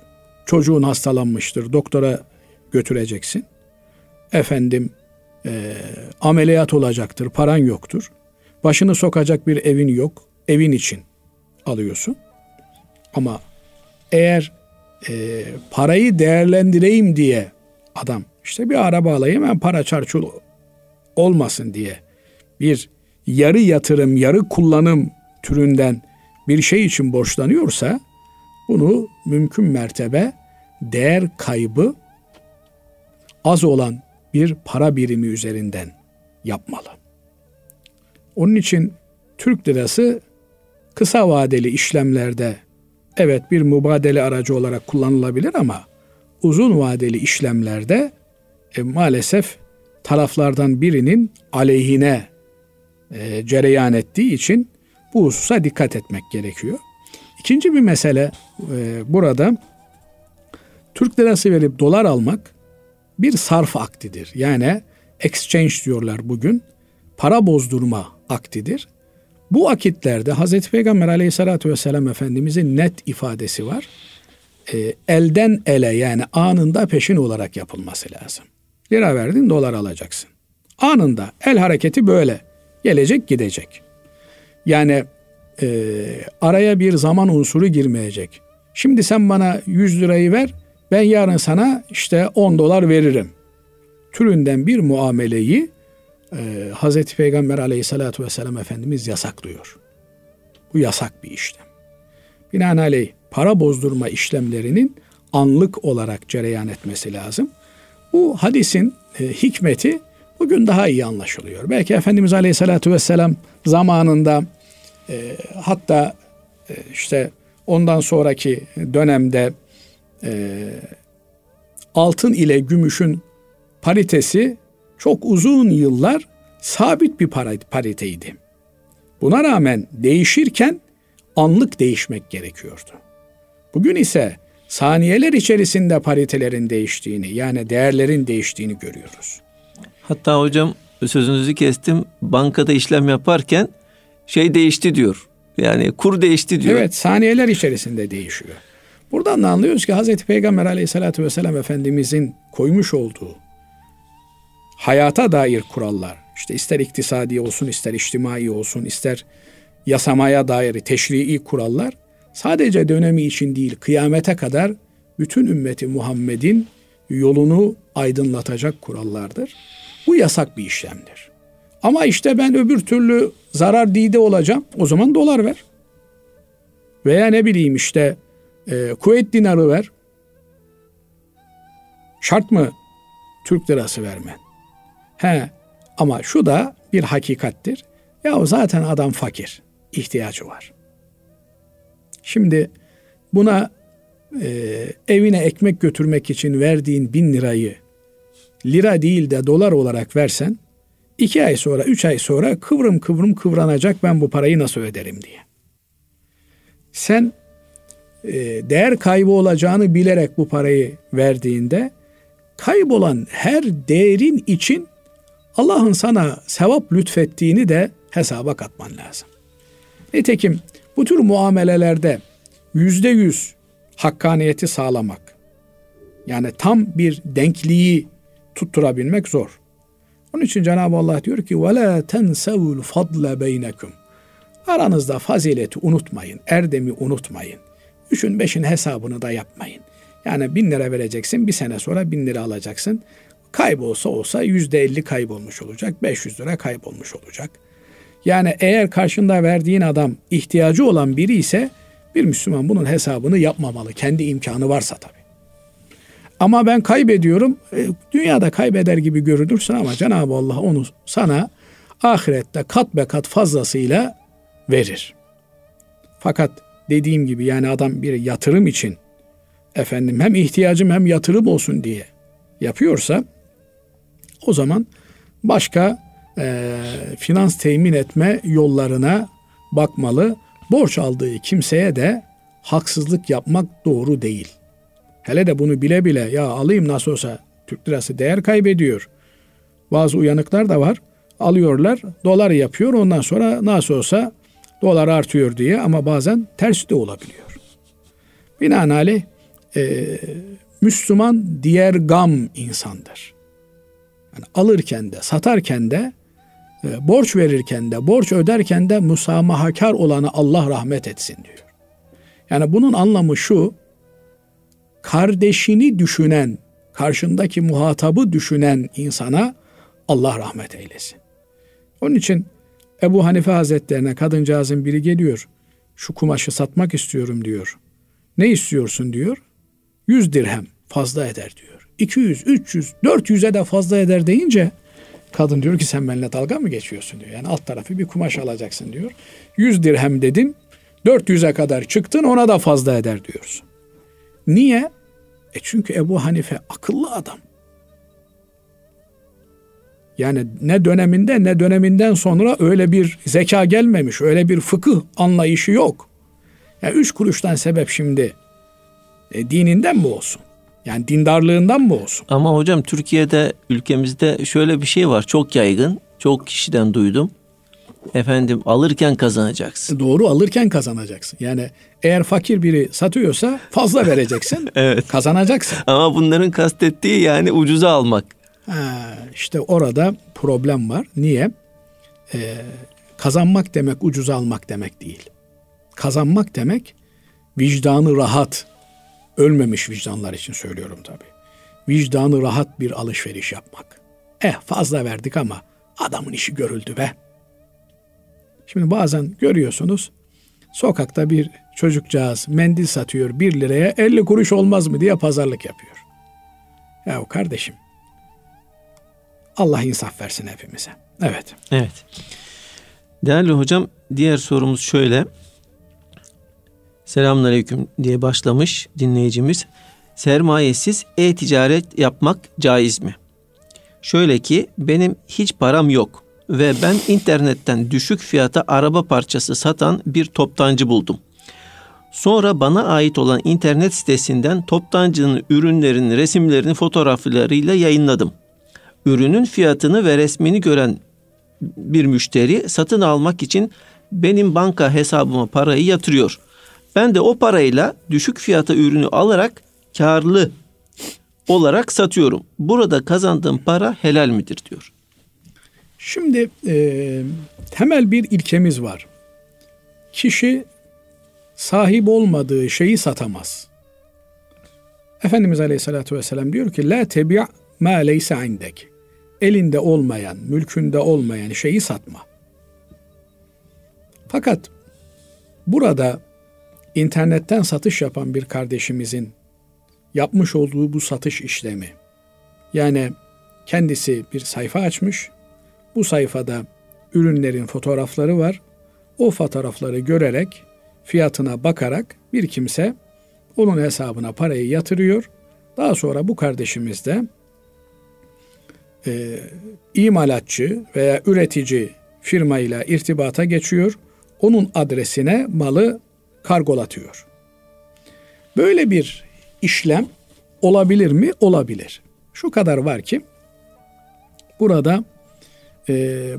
çocuğun hastalanmıştır. Doktora götüreceksin. Efendim e, ameliyat olacaktır. Paran yoktur. Başını sokacak bir evin yok. Evin için alıyorsun. Ama eğer e, parayı değerlendireyim diye adam işte bir araba alayım ben para çarçur olmasın diye bir yarı yatırım yarı kullanım türünden bir şey için borçlanıyorsa bunu mümkün mertebe değer kaybı az olan bir para birimi üzerinden yapmalı. Onun için Türk lirası kısa vadeli işlemlerde evet bir mübadele aracı olarak kullanılabilir ama uzun vadeli işlemlerde e, maalesef taraflardan birinin aleyhine e, cereyan ettiği için bu hususa dikkat etmek gerekiyor. İkinci bir mesele e, burada Türk lirası verip dolar almak bir sarf aktidir. Yani exchange diyorlar bugün. Para bozdurma aktidir. Bu akitlerde Hazreti Peygamber aleyhissalatü vesselam Efendimizin net ifadesi var. E, elden ele yani anında peşin olarak yapılması lazım. Lira verdin dolar alacaksın. Anında el hareketi böyle. Gelecek gidecek. Yani e, araya bir zaman unsuru girmeyecek. Şimdi sen bana 100 lirayı ver ben yarın sana işte 10 dolar veririm. Türünden bir muameleyi e, Hazreti Peygamber aleyhissalatü vesselam Efendimiz yasaklıyor. Bu yasak bir işlem. Binaenaleyh para bozdurma işlemlerinin anlık olarak cereyan etmesi lazım. Bu hadisin e, hikmeti bugün daha iyi anlaşılıyor. Belki Efendimiz Aleyhisselatü Vesselam zamanında e, hatta e, işte ondan sonraki dönemde e, altın ile gümüşün paritesi çok uzun yıllar sabit bir pariteydi. Buna rağmen değişirken anlık değişmek gerekiyordu. Bugün ise saniyeler içerisinde paritelerin değiştiğini yani değerlerin değiştiğini görüyoruz. Hatta hocam sözünüzü kestim. Bankada işlem yaparken şey değişti diyor. Yani kur değişti diyor. Evet saniyeler içerisinde değişiyor. Buradan da anlıyoruz ki Hazreti Peygamber aleyhissalatü vesselam Efendimizin koymuş olduğu hayata dair kurallar, işte ister iktisadi olsun, ister içtimai olsun, ister yasamaya dair teşrii kurallar sadece dönemi için değil kıyamete kadar bütün ümmeti Muhammed'in yolunu aydınlatacak kurallardır. Bu yasak bir işlemdir. Ama işte ben öbür türlü zarar dide olacağım. O zaman dolar ver. Veya ne bileyim işte e, Kuveyt dinarı ver. Şart mı Türk lirası vermen? He ama şu da bir hakikattir. Ya zaten adam fakir. ihtiyacı var. Şimdi buna e, evine ekmek götürmek için verdiğin bin lirayı lira değil de dolar olarak versen iki ay sonra, üç ay sonra kıvrım kıvrım kıvranacak ben bu parayı nasıl öderim diye. Sen e, değer kaybı olacağını bilerek bu parayı verdiğinde kaybolan her değerin için Allah'ın sana sevap lütfettiğini de hesaba katman lazım. Nitekim bu tür muamelelerde yüzde yüz hakkaniyeti sağlamak, yani tam bir denkliği tutturabilmek zor. Onun için Cenab-ı Allah diyor ki وَلَا تَنْسَوُ الْفَضْلَ بَيْنَكُمْ Aranızda fazileti unutmayın, erdemi unutmayın. Üçün beşin hesabını da yapmayın. Yani bin lira vereceksin, bir sene sonra bin lira alacaksın. Kaybolsa olsa yüzde elli kaybolmuş olacak, 500 lira kaybolmuş olacak. Yani eğer karşında verdiğin adam ihtiyacı olan biri ise bir Müslüman bunun hesabını yapmamalı. Kendi imkanı varsa tabii. Ama ben kaybediyorum. E, dünyada kaybeder gibi görünürsün ama Cenab-ı Allah onu sana ahirette kat be kat fazlasıyla verir. Fakat dediğim gibi yani adam bir yatırım için efendim hem ihtiyacım hem yatırım olsun diye yapıyorsa o zaman başka e, finans temin etme yollarına bakmalı. Borç aldığı kimseye de haksızlık yapmak doğru değil. Hele de bunu bile bile ya alayım nasıl olsa Türk lirası değer kaybediyor. Bazı uyanıklar da var. Alıyorlar, dolar yapıyor. Ondan sonra nasıl olsa dolar artıyor diye ama bazen ters de olabiliyor. Binaenaleyh e, Müslüman diğer gam insandır. Yani alırken de satarken de e, borç verirken de borç öderken de musamahakar olanı Allah rahmet etsin diyor. Yani bunun anlamı şu kardeşini düşünen, karşındaki muhatabı düşünen insana Allah rahmet eylesin. Onun için Ebu Hanife Hazretlerine kadıncağızın biri geliyor. Şu kumaşı satmak istiyorum diyor. Ne istiyorsun diyor. 100 dirhem fazla eder diyor. 200, 300, 400'e de fazla eder deyince kadın diyor ki sen benimle dalga mı geçiyorsun diyor. Yani alt tarafı bir kumaş alacaksın diyor. 100 dirhem dedin 400'e kadar çıktın ona da fazla eder diyorsun. Niye? E çünkü Ebu Hanife akıllı adam. Yani ne döneminde ne döneminden sonra öyle bir zeka gelmemiş, öyle bir fıkıh anlayışı yok. Ya yani üç kuruştan sebep şimdi e, dininden mi olsun? Yani dindarlığından mı olsun? Ama hocam Türkiye'de ülkemizde şöyle bir şey var çok yaygın. Çok kişiden duydum. Efendim alırken kazanacaksın. Doğru alırken kazanacaksın. Yani eğer fakir biri satıyorsa fazla vereceksin. evet. Kazanacaksın. Ama bunların kastettiği yani ucuza almak. Ha, işte orada problem var. Niye? Ee, kazanmak demek ucuza almak demek değil. Kazanmak demek vicdanı rahat, ölmemiş vicdanlar için söylüyorum tabii. Vicdanı rahat bir alışveriş yapmak. Eh fazla verdik ama adamın işi görüldü be. Şimdi bazen görüyorsunuz sokakta bir çocukcağız mendil satıyor bir liraya 50 kuruş olmaz mı diye pazarlık yapıyor. Ya kardeşim Allah insaf versin hepimize. Evet. Evet. Değerli hocam diğer sorumuz şöyle. Selamünaleyküm diye başlamış dinleyicimiz. Sermayesiz e-ticaret yapmak caiz mi? Şöyle ki benim hiç param yok ve ben internetten düşük fiyata araba parçası satan bir toptancı buldum. Sonra bana ait olan internet sitesinden toptancının ürünlerin resimlerini fotoğraflarıyla yayınladım. Ürünün fiyatını ve resmini gören bir müşteri satın almak için benim banka hesabıma parayı yatırıyor. Ben de o parayla düşük fiyata ürünü alarak karlı olarak satıyorum. Burada kazandığım para helal midir diyor. Şimdi e, temel bir ilkemiz var. Kişi sahip olmadığı şeyi satamaz. Efendimiz Aleyhisselatü Vesselam diyor ki La tebi' ma leyse indek. Elinde olmayan, mülkünde olmayan şeyi satma. Fakat burada internetten satış yapan bir kardeşimizin yapmış olduğu bu satış işlemi yani kendisi bir sayfa açmış. Bu sayfada ürünlerin fotoğrafları var. O fotoğrafları görerek, fiyatına bakarak bir kimse onun hesabına parayı yatırıyor. Daha sonra bu kardeşimiz de e, imalatçı veya üretici firmayla irtibata geçiyor. Onun adresine malı kargolatıyor. Böyle bir işlem olabilir mi? Olabilir. Şu kadar var ki burada e,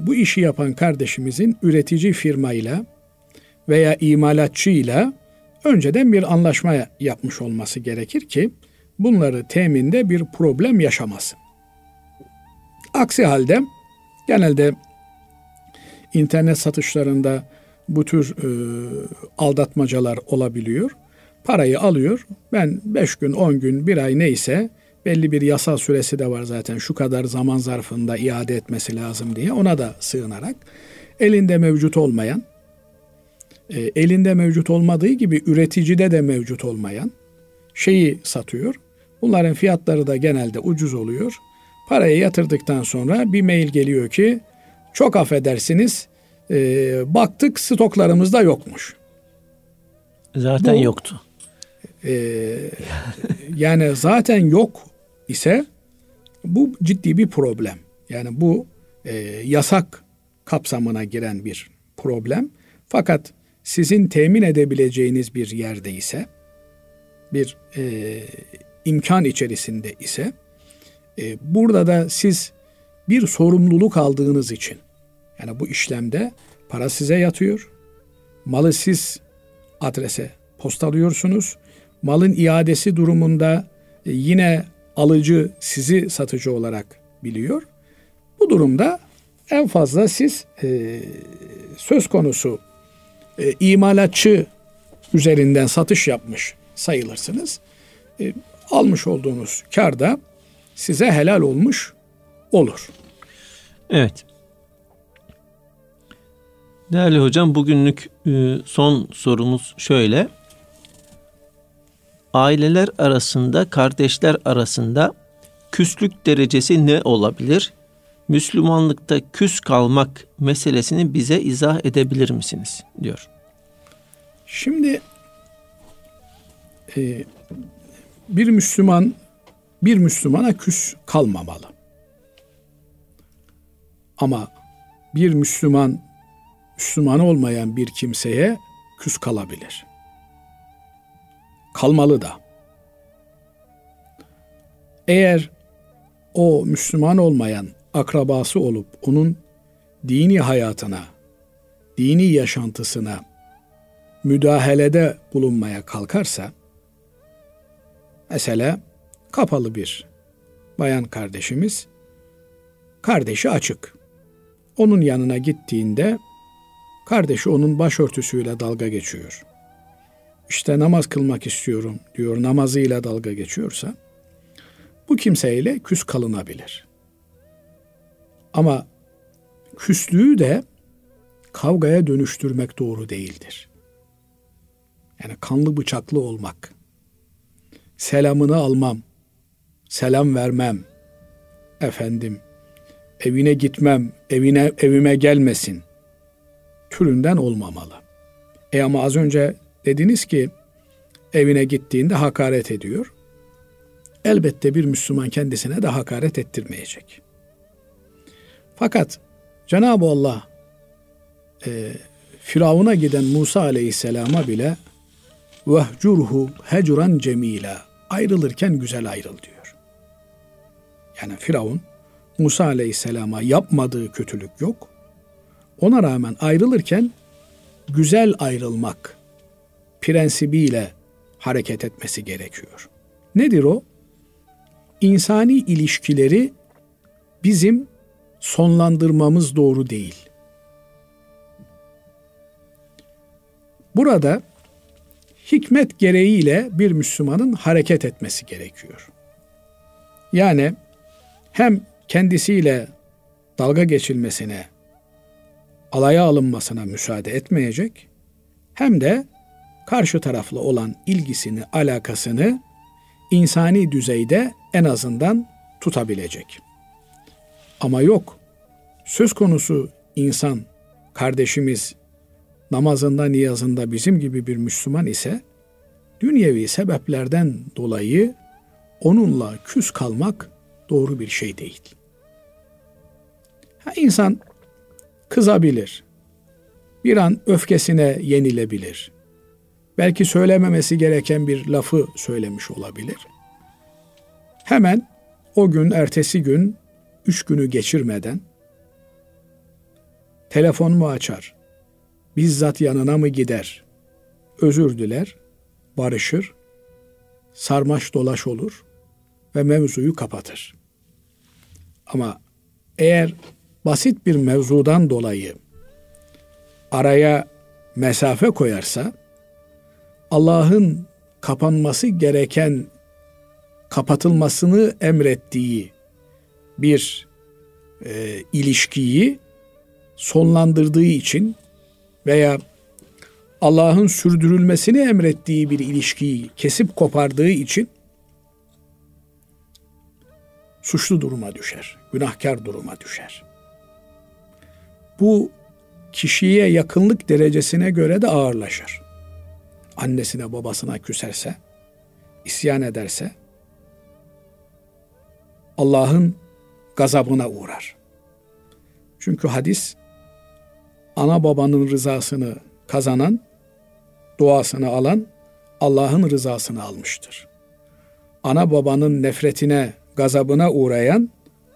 bu işi yapan kardeşimizin üretici firmayla veya imalatçıyla önceden bir anlaşma yapmış olması gerekir ki bunları teminde bir problem yaşamasın. Aksi halde genelde internet satışlarında bu tür e, aldatmacalar olabiliyor. Parayı alıyor. Ben 5 gün, 10 gün, 1 ay neyse belli bir yasal süresi de var zaten. Şu kadar zaman zarfında iade etmesi lazım diye ona da sığınarak elinde mevcut olmayan e, elinde mevcut olmadığı gibi üreticide de mevcut olmayan şeyi satıyor. Bunların fiyatları da genelde ucuz oluyor. Parayı yatırdıktan sonra bir mail geliyor ki çok affedersiniz e, baktık stoklarımızda yokmuş. Zaten Bu, yoktu. E, yani zaten yok ise bu ciddi bir problem. Yani bu e, yasak kapsamına giren bir problem. Fakat sizin temin edebileceğiniz bir yerde ise, bir e, imkan içerisinde ise, e, burada da siz bir sorumluluk aldığınız için, yani bu işlemde para size yatıyor, malı siz adrese postalıyorsunuz, malın iadesi durumunda e, yine alıcı sizi satıcı olarak biliyor. Bu durumda en fazla siz e, söz konusu e, imalatçı üzerinden satış yapmış sayılırsınız. E, almış olduğunuz kar da size helal olmuş olur. Evet. Değerli hocam bugünlük e, son sorumuz şöyle. Aileler arasında, kardeşler arasında küslük derecesi ne olabilir? Müslümanlıkta küs kalmak meselesini bize izah edebilir misiniz? diyor. Şimdi e, bir Müslüman bir Müslümana küs kalmamalı. Ama bir Müslüman Müslüman olmayan bir kimseye küs kalabilir. Kalmalı da. Eğer o Müslüman olmayan akrabası olup onun dini hayatına, dini yaşantısına müdahalede bulunmaya kalkarsa, mesela kapalı bir bayan kardeşimiz, kardeşi açık. Onun yanına gittiğinde kardeşi onun başörtüsüyle dalga geçiyor. İşte namaz kılmak istiyorum diyor namazıyla dalga geçiyorsa bu kimseyle küs kalınabilir. Ama küslüğü de kavgaya dönüştürmek doğru değildir. Yani kanlı bıçaklı olmak. Selamını almam, selam vermem. Efendim, evine gitmem, evine evime gelmesin. Türünden olmamalı. E ama az önce dediniz ki evine gittiğinde hakaret ediyor. Elbette bir Müslüman kendisine de hakaret ettirmeyecek. Fakat Cenab-ı Allah e, Firavun'a giden Musa Aleyhisselam'a bile vehcurhu hecran cemila. Ayrılırken güzel ayrıl diyor. Yani Firavun Musa Aleyhisselam'a yapmadığı kötülük yok. Ona rağmen ayrılırken güzel ayrılmak prensibiyle hareket etmesi gerekiyor. Nedir o? İnsani ilişkileri bizim sonlandırmamız doğru değil. Burada hikmet gereğiyle bir Müslümanın hareket etmesi gerekiyor. Yani hem kendisiyle dalga geçilmesine, alaya alınmasına müsaade etmeyecek, hem de karşı taraflı olan ilgisini, alakasını insani düzeyde en azından tutabilecek. Ama yok. Söz konusu insan, kardeşimiz, namazında, niyazında bizim gibi bir Müslüman ise dünyevi sebeplerden dolayı onunla küs kalmak doğru bir şey değil. Ha, insan kızabilir. Bir an öfkesine yenilebilir. Belki söylememesi gereken bir lafı söylemiş olabilir. Hemen o gün, ertesi gün, üç günü geçirmeden telefon mu açar, bizzat yanına mı gider, özür diler, barışır, sarmaş dolaş olur ve mevzuyu kapatır. Ama eğer basit bir mevzudan dolayı araya mesafe koyarsa Allah'ın kapanması gereken kapatılmasını emrettiği bir e, ilişkiyi sonlandırdığı için veya Allah'ın sürdürülmesini emrettiği bir ilişkiyi kesip kopardığı için suçlu duruma düşer, günahkar duruma düşer. Bu kişiye yakınlık derecesine göre de ağırlaşır. Annesine babasına küserse, isyan ederse Allah'ın gazabına uğrar. Çünkü hadis ana babanın rızasını kazanan, duasını alan Allah'ın rızasını almıştır. Ana babanın nefretine, gazabına uğrayan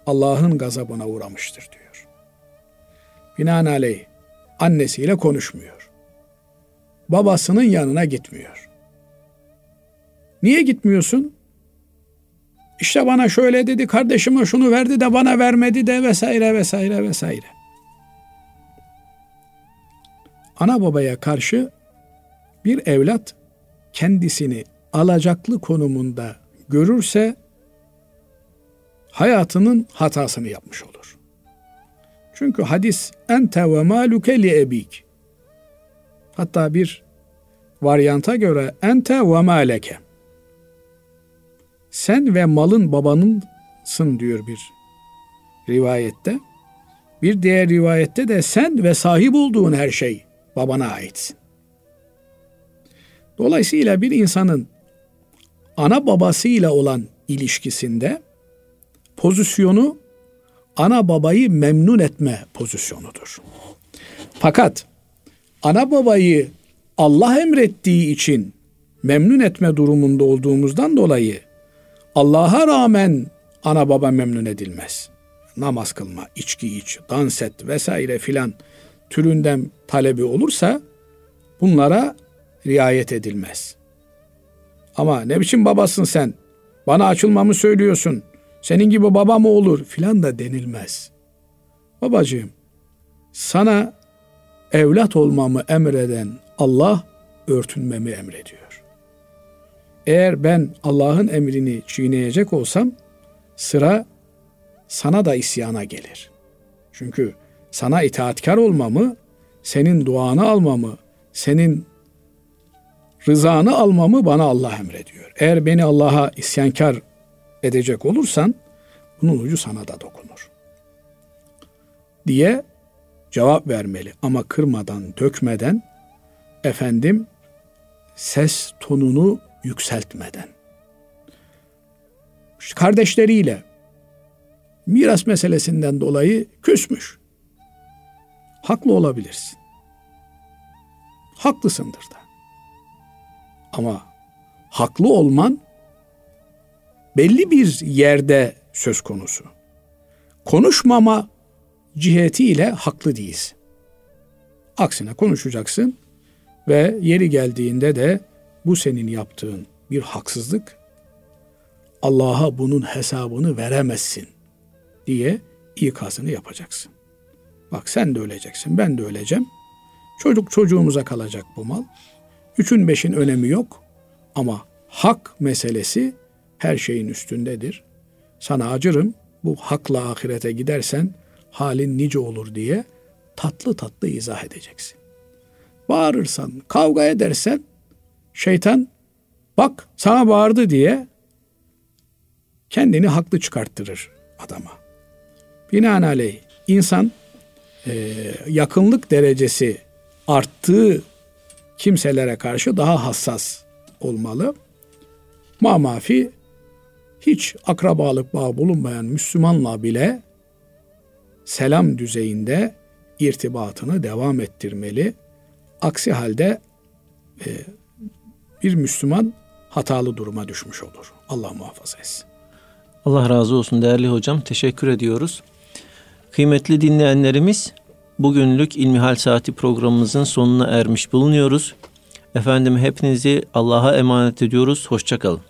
Allah'ın gazabına uğramıştır diyor. Binaenaleyh annesiyle konuşmuyor. Babasının yanına gitmiyor. Niye gitmiyorsun? İşte bana şöyle dedi, kardeşime şunu verdi de bana vermedi de vesaire vesaire vesaire. Ana babaya karşı bir evlat kendisini alacaklı konumunda görürse hayatının hatasını yapmış olur. Çünkü hadis ente ve maluke li ebik. Hatta bir varyanta göre ente ve maleke. Sen ve malın babanınsın diyor bir rivayette. Bir diğer rivayette de sen ve sahip olduğun her şey babana aitsin. Dolayısıyla bir insanın ana babasıyla olan ilişkisinde pozisyonu ana babayı memnun etme pozisyonudur. Fakat ana babayı Allah emrettiği için memnun etme durumunda olduğumuzdan dolayı Allah'a rağmen ana baba memnun edilmez. Namaz kılma, içki iç, dans et vesaire filan türünden talebi olursa bunlara riayet edilmez. Ama ne biçim babasın sen? Bana açılmamı söylüyorsun. Senin gibi baba mı olur filan da denilmez. Babacığım sana evlat olmamı emreden Allah örtünmemi emrediyor. Eğer ben Allah'ın emrini çiğneyecek olsam sıra sana da isyana gelir. Çünkü sana itaatkar olmamı, senin duanı almamı, senin rızanı almamı bana Allah emrediyor. Eğer beni Allah'a isyankar edecek olursan bunun ucu sana da dokunur. Diye cevap vermeli ama kırmadan, dökmeden efendim ses tonunu yükseltmeden. İşte kardeşleriyle miras meselesinden dolayı küsmüş. Haklı olabilirsin. Haklısındır da. Ama haklı olman belli bir yerde söz konusu. Konuşmama cihetiyle haklı değilsin. Aksine konuşacaksın ve yeri geldiğinde de bu senin yaptığın bir haksızlık. Allah'a bunun hesabını veremezsin diye ikazını yapacaksın. Bak sen de öleceksin, ben de öleceğim. Çocuk çocuğumuza kalacak bu mal. Üçün beşin önemi yok ama hak meselesi her şeyin üstündedir. Sana acırım bu hakla ahirete gidersen halin nice olur diye tatlı tatlı izah edeceksin. Bağırırsan, kavga edersen şeytan bak sana bağırdı diye kendini haklı çıkarttırır adama. Binaenaleyh insan e, yakınlık derecesi arttığı kimselere karşı daha hassas olmalı. Mamafi hiç akrabalık bağı bulunmayan Müslümanla bile selam düzeyinde irtibatını devam ettirmeli. Aksi halde e, bir Müslüman hatalı duruma düşmüş olur. Allah muhafaza etsin. Allah razı olsun değerli hocam. Teşekkür ediyoruz. Kıymetli dinleyenlerimiz, bugünlük İlmihal Saati programımızın sonuna ermiş bulunuyoruz. Efendim hepinizi Allah'a emanet ediyoruz. Hoşçakalın.